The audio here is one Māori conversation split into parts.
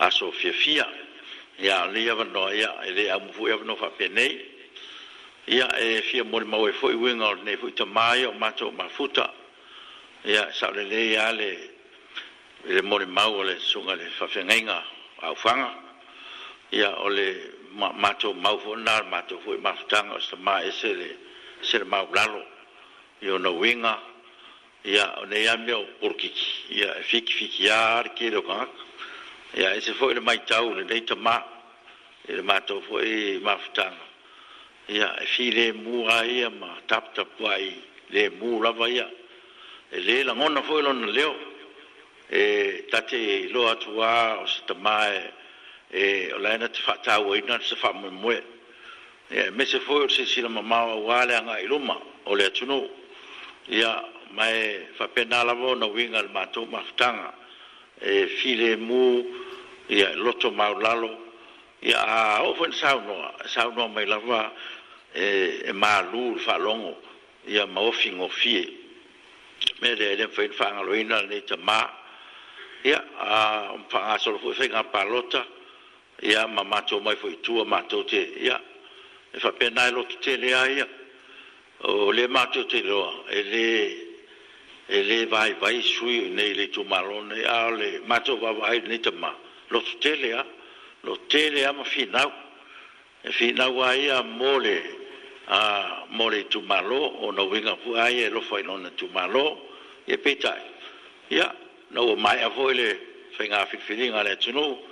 aso fia fia ya le ya no ya le a mu ya no fa pene ya e fia mo ma we fo i wing or ne fo to mai o mato ma futa ya sa le le ya e le le mo le o le sunga le fa fenga inga au fanga ya ole le mato ma fo na mato fo ma futanga o sa ma e se le se le ma o lalo yo no winga ya o ne ya me o porkiki ya fiki e fiki ya arkelo kanaka ya ese foi le mai tau le dei tama e le mato foi maftan ya e fi le mu ai ma tap tap wai le mu la vai ya e le la ngona foi lo leo e tate lo atua o se tama e e la na te fa tau e na se fa mo mo e me se foi se si la mama wa le nga i luma o le tunu ya mai fa penala vo no winga le mato maftanga e file mu ia loto mau lalo ia a ofen sauno sauno mai lava e e ma lu fa longo ia ma ofingo fi me de de fe fa ngaloina ne te ma ia a un fa solo fu fe ngar palota ia mama ma mai foi tua ma to te ia e fa pena lo te le ia o le ma to te lo e le ele vai vai sui nei le tu marone a le mato va vai nei tama lo tele a lo tele a ma fina e fina vai a mole a mole tu malo o no venga fu e lo fai non tu malo e pita ya no mai a fo e le fenga fi filinga le tu no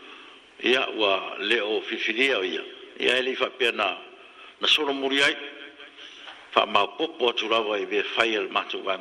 ya wa le o fi filia ia ya e le fa pena na solo muriai fa ma popo tu lava e be fai el mato vai